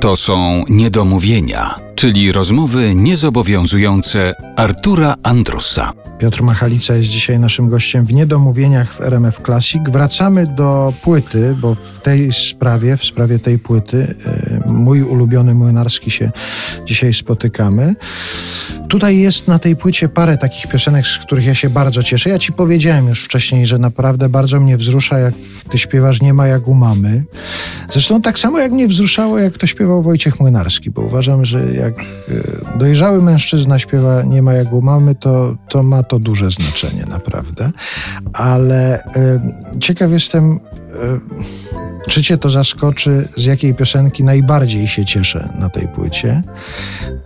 To są niedomówienia, czyli rozmowy niezobowiązujące Artura Andrusa. Piotr Machalica jest dzisiaj naszym gościem w Niedomówieniach w RMF Classic. Wracamy do płyty, bo w tej sprawie, w sprawie tej płyty, e, mój ulubiony młynarski się dzisiaj spotykamy. Tutaj jest na tej płycie parę takich piosenek, z których ja się bardzo cieszę. Ja ci powiedziałem już wcześniej, że naprawdę bardzo mnie wzrusza, jak ty śpiewasz Nie ma jak u mamy. Zresztą tak samo jak mnie wzruszało, jak to śpiewał Wojciech Młynarski, bo uważam, że jak e, dojrzały mężczyzna śpiewa Nie ma jak u mamy, to, to ma to duże znaczenie, naprawdę. Ale y, ciekaw jestem, y, czy cię to zaskoczy, z jakiej piosenki najbardziej się cieszę na tej płycie.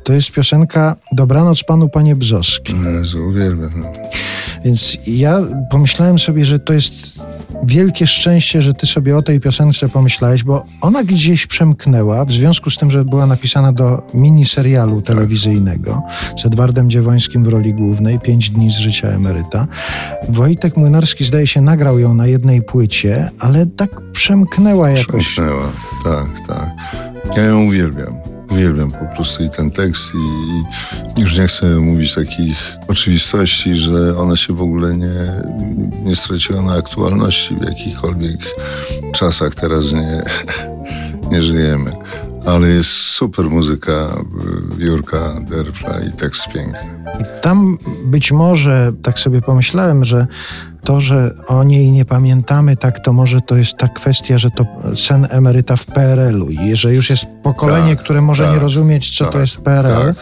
To jest piosenka Dobranoc Panu Panie Bzoski. Jezu, uwielbiam. Więc ja pomyślałem sobie, że to jest wielkie szczęście, że ty sobie o tej piosence pomyślałeś, bo ona gdzieś przemknęła, w związku z tym, że była napisana do miniserialu telewizyjnego z Edwardem Dziewońskim w roli głównej, Pięć dni z życia emeryta. Wojtek Młynarski zdaje się nagrał ją na jednej płycie, ale tak przemknęła jakoś. Przemknęła, tak, tak. Ja ją uwielbiam. Uwielbiam po prostu i ten tekst i, i już nie chcę mówić takich oczywistości, że ona się w ogóle nie, nie straciła na aktualności w jakichkolwiek czasach. Teraz nie, nie żyjemy. Ale jest super muzyka Jurka Derfla i tekst piękny. Tam być może, tak sobie pomyślałem, że to, że o niej nie pamiętamy, tak to może to jest ta kwestia, że to sen emeryta w PRL-u i że już jest pokolenie, Tak, które może tak, nie rozumieć, co to tak, jest PRL, tak,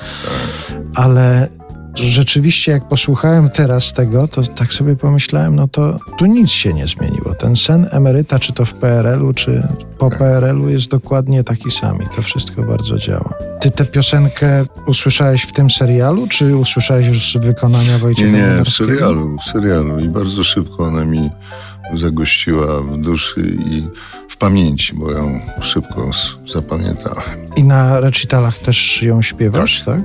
ale rzeczywiście jak posłuchałem teraz tego, to tak sobie pomyślałem, no to tu nic się nie zmieniło. Ten sen emeryta, czy to w PRL-u, czy po PRL-u jest dokładnie taki sam i to wszystko bardzo działa. Ty tę piosenkę usłyszałeś w tym serialu, czy usłyszałeś już z wykonania Nie, Wojciecha nie, w Młynarskiego? serialu, w serialu. I bardzo szybko ona mi zagościła w duszy i w pamięci, bo ją szybko zapamiętałem. I na recitalach też ją śpiewasz, tak?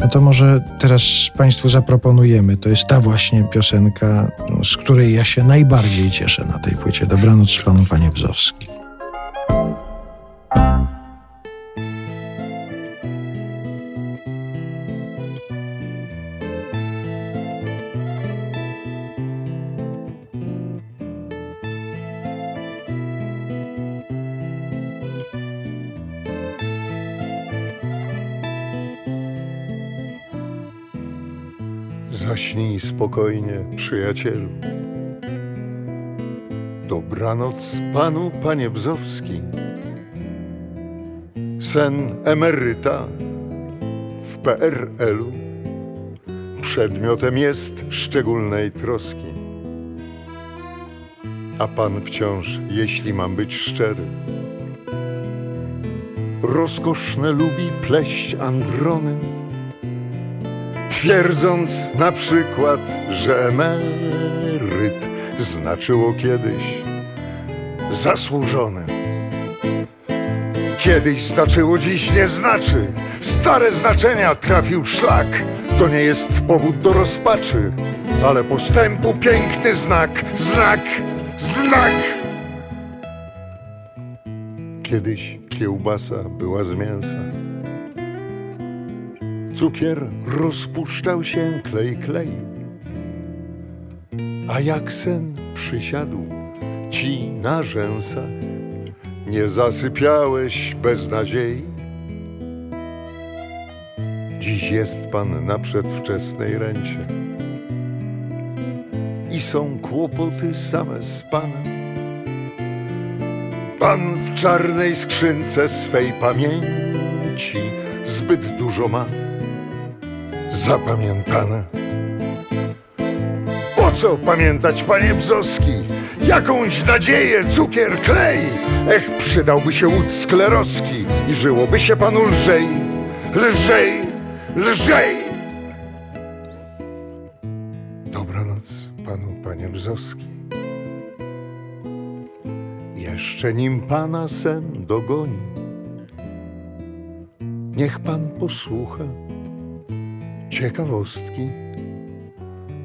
No to może teraz Państwu zaproponujemy. To jest ta właśnie piosenka, no, z której ja się najbardziej cieszę na tej płycie. Dobranoc Panu, Panie Bzowski. Zaśnij spokojnie, przyjacielu. Dobranoc panu, panie Bzowski. Sen emeryta w PRL-u przedmiotem jest szczególnej troski. A pan wciąż, jeśli mam być szczery, rozkoszne lubi pleść androny twierdząc na przykład, że emeryt znaczyło kiedyś zasłużony. Kiedyś znaczyło, dziś nie znaczy. Stare znaczenia trafił szlak. To nie jest powód do rozpaczy, ale postępu piękny znak, znak, znak. Kiedyś kiełbasa była z mięsa. Cukier rozpuszczał się klej klej. A jak sen przysiadł ci na rzęsach, nie zasypiałeś bez nadziei. Dziś jest pan na przedwczesnej rencie i są kłopoty same z panem. Pan w czarnej skrzynce swej pamięci zbyt dużo ma zapamiętane. Po co pamiętać, panie Bzoski, jakąś nadzieję, cukier, klej. Ech, przydałby się łód skleroski i żyłoby się panu lżej, lżej, lżej. Dobranoc panu, panie Bzoski. Jeszcze nim pana sen dogoni, niech pan posłucha ciekawostki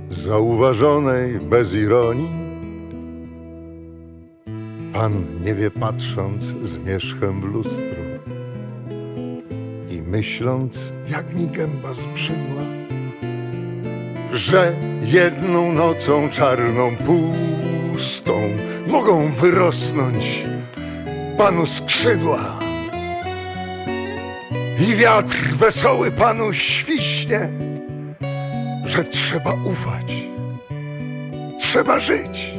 zauważonej bez ironii. Pan nie wie, patrząc zmierzchem w lustro i myśląc, jak mi gęba zbrzydła, że jedną nocą czarną, pustą mogą wyrosnąć panu skrzydła. I wiatr wesoły panu świśnie, że trzeba ufać, trzeba żyć.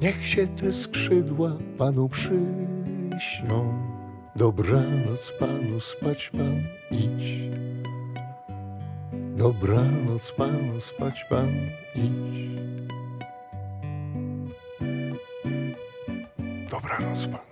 Niech się te skrzydła panu przyśnią. Dobranoc panu, spać pan idź. Dobranoc panu, spać pan idź. Dobranoc panu.